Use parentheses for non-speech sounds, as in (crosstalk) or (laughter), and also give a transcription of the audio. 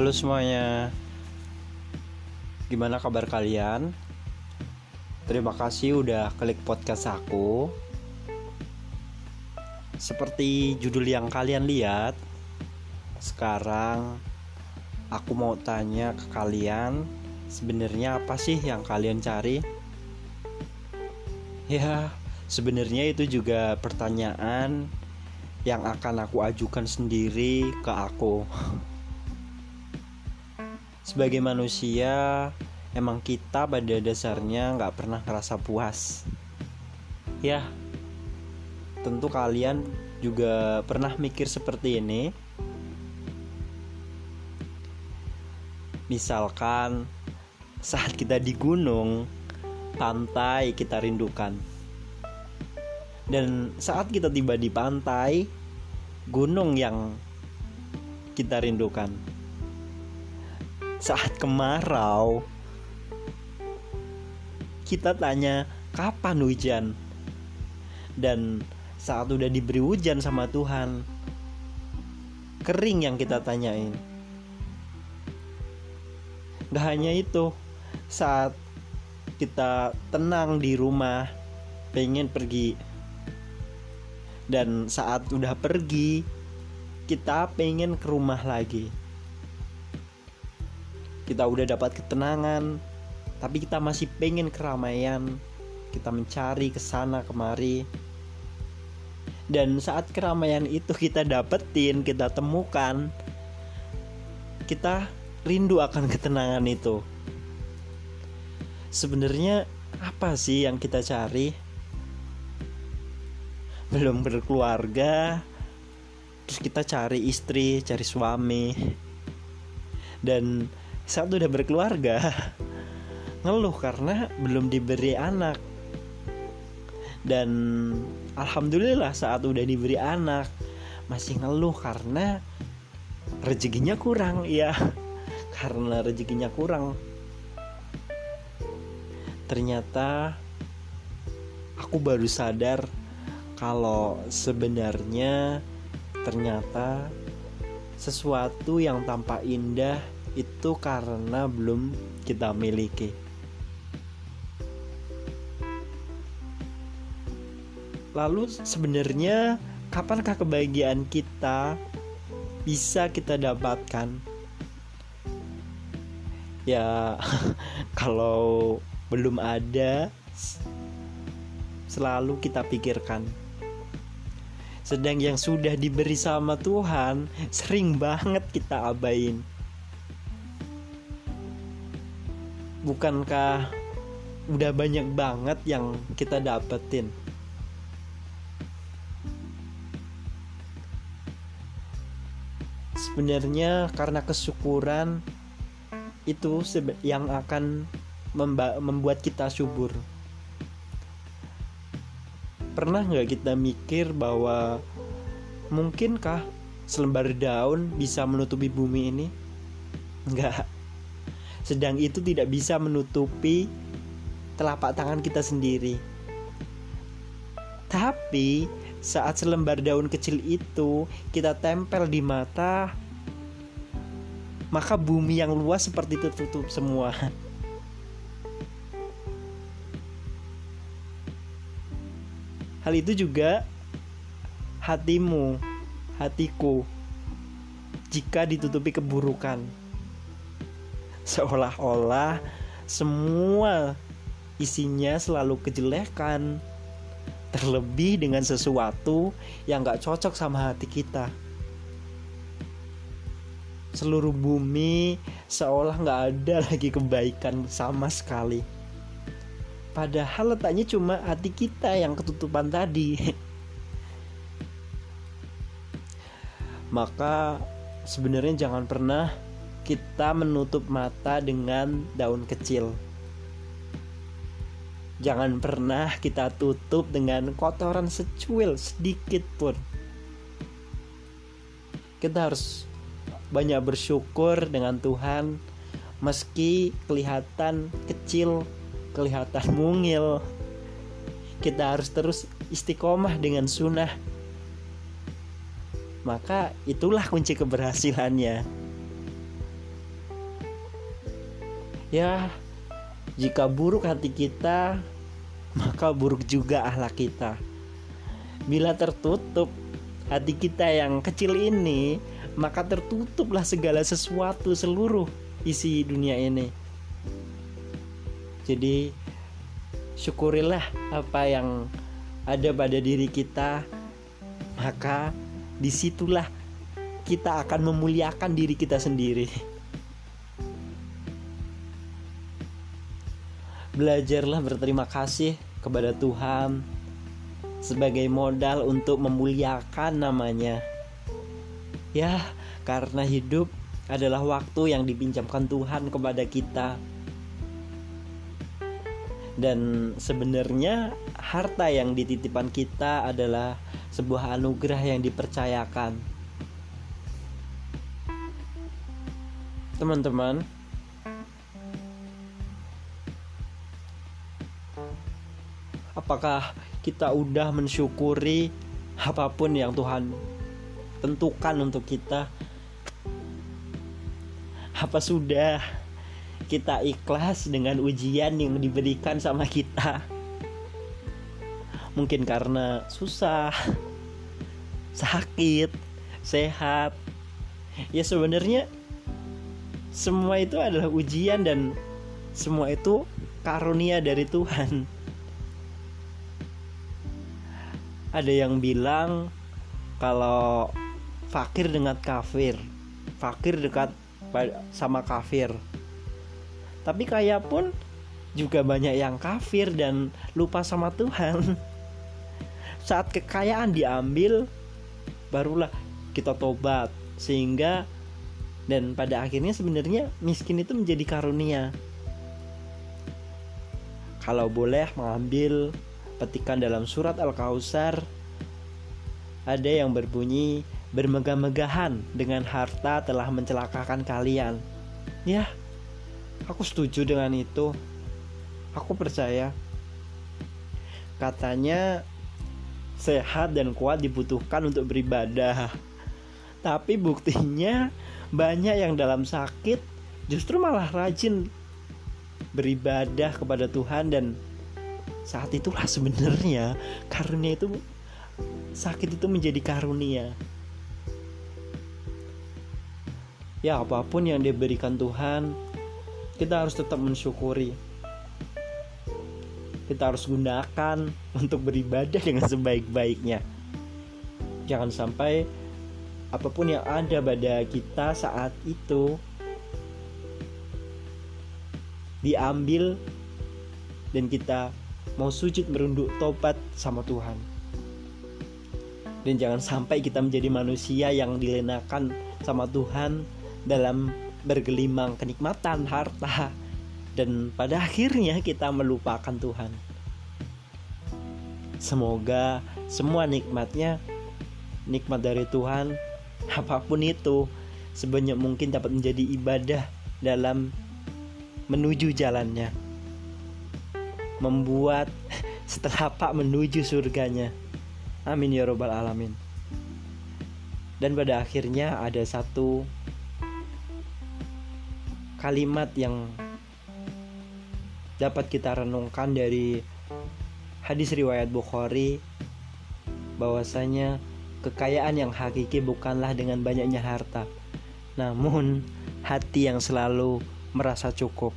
Halo semuanya Gimana kabar kalian? Terima kasih udah klik podcast aku Seperti judul yang kalian lihat Sekarang Aku mau tanya ke kalian Sebenarnya apa sih yang kalian cari? (laughs) Ya sebenarnya itu juga pertanyaan yang akan aku ajukan sendiri ke aku. (laughs) Sebagai manusia, emang kita pada dasarnya nggak pernah ngerasa puas. Ya, tentu kalian juga pernah mikir seperti ini. Misalkan saat kita di gunung, pantai kita rindukan dan saat kita tiba di pantai, gunung yang kita rindukan. Saat kemarau, kita tanya kapan hujan. Dan saat udah diberi hujan sama Tuhan, kering yang kita tanyain. Gak hanya itu, saat kita tenang di rumah, pengen pergi dan saat udah pergi kita pengen ke rumah lagi kita udah dapat ketenangan tapi kita masih pengen keramaian. Kita mencari ke sana kemari. Dan saat keramaian itu kita dapetin kita temukan kita rindu akan ketenangan itu. Sebenarnya apa sih yang kita cari? Belum berkeluarga terus kita cari istri cari suami. Dan saat udah berkeluarga ngeluh karena belum diberi anak. Dan alhamdulillah saat udah diberi anak masih ngeluh karena rezekinya kurang ya karena rezekinya kurang. Ternyata aku baru sadar kalau sebenarnya ternyata sesuatu yang tampak indah itu karena belum kita miliki. Lalu sebenarnya kapankah kebahagiaan kita bisa kita dapatkan? Ya (laughs) kalau belum ada selalu kita pikirkan sedang yang sudah diberi sama Tuhan sering banget kita abain. Bukankah udah banyak banget yang kita dapetin? Sebenarnya karena kesyukuran itu yang akan membuat kita subur pernah nggak kita mikir bahwa mungkinkah selembar daun bisa menutupi bumi ini? Enggak. Sedang itu tidak bisa menutupi telapak tangan kita sendiri. Tapi saat selembar daun kecil itu kita tempel di mata, maka bumi yang luas seperti itu tutup semua. Hal itu juga hatimu, hatiku, jika ditutupi keburukan. Seolah-olah semua isinya selalu kejelekan, terlebih dengan sesuatu yang gak cocok sama hati kita. Seluruh bumi seolah gak ada lagi kebaikan sama sekali. Padahal letaknya cuma hati kita yang ketutupan tadi. (laughs) Maka sebenarnya jangan pernah kita menutup mata dengan daun kecil. Jangan pernah kita tutup dengan kotoran secuil sedikit pun. Kita harus banyak bersyukur dengan Tuhan meski kelihatan kecil kelihatan (laughs) mungil kita harus terus istiqomah dengan sunnah maka itulah kunci keberhasilannya Ya, jika buruk hati kita, maka buruk juga akhlak kita. Bila tertutup hati kita yang kecil ini, maka tertutuplah segala sesuatu seluruh isi dunia ini. Jadi syukurilah apa yang ada pada diri kita, maka di situlah kita akan memuliakan diri kita sendiri. Belajarlah berterima kasih kepada Tuhan sebagai modal untuk memuliakan namanya. Ya, karena hidup adalah waktu yang dipinjamkan Tuhan kepada kita. Dan sebenarnya harta yang dititipan kita adalah sebuah anugerah yang dipercayakan. Teman-teman, apakah kita udah mensyukuri apa pun yang Tuhan tentukan untuk kita? Apa sudah kita ikhlas dengan ujian yang diberikan sama kita? Mungkin karena susah sakit sehat. Ya sebenarnya semua itu adalah ujian dan semua itu karunia dari Tuhan ada yang bilang kalau fakir dengan kafir. Fakir dekat sama kafir. Tapi kaya pun juga banyak yang kafir dan lupa sama Tuhan. (laughs) Saat kekayaan diambil barulah kita tobat. Sehingga dan pada akhirnya sebenarnya miskin itu menjadi karunia. Kalau boleh mengambil petikan dalam surat Al-Kausar ada yang berbunyi bermegah-megahan dengan harta telah mencelakakan kalian. Ya, aku setuju dengan itu. Aku percaya. Katanya sehat dan kuat dibutuhkan untuk beribadah. (laughs) Tapi buktinya banyak yang dalam sakit justru malah rajin beribadah kepada Tuhan dan saat itulah sebenarnya karunia itu sakit itu menjadi karunia. Ya apa pun yang diberikan Tuhan kita harus tetap mensyukuri. Kita harus gunakan untuk beribadah dengan sebaik-baiknya. Jangan sampai apa pun yang ada pada kita saat itu diambil dan kita mau sujud merunduk tobat sama Tuhan. Dan jangan sampai kita menjadi manusia yang dilenakan sama Tuhan dalam bergelimang kenikmatan harta dan pada akhirnya kita melupakan Tuhan. Semoga semua nikmatnya nikmat dari Tuhan (laughs) apa pun itu sebanyak mungkin dapat menjadi ibadah dalam menuju jalannya membuat setelah Pak menuju surganya. Amin ya robbal alamin. Dan pada akhirnya ada satu kalimat yang dapat kita renungkan dari hadis riwayat Bukhari bahwasanya kekayaan yang hakiki bukanlah dengan banyaknya harta namun hati yang selalu merasa cukup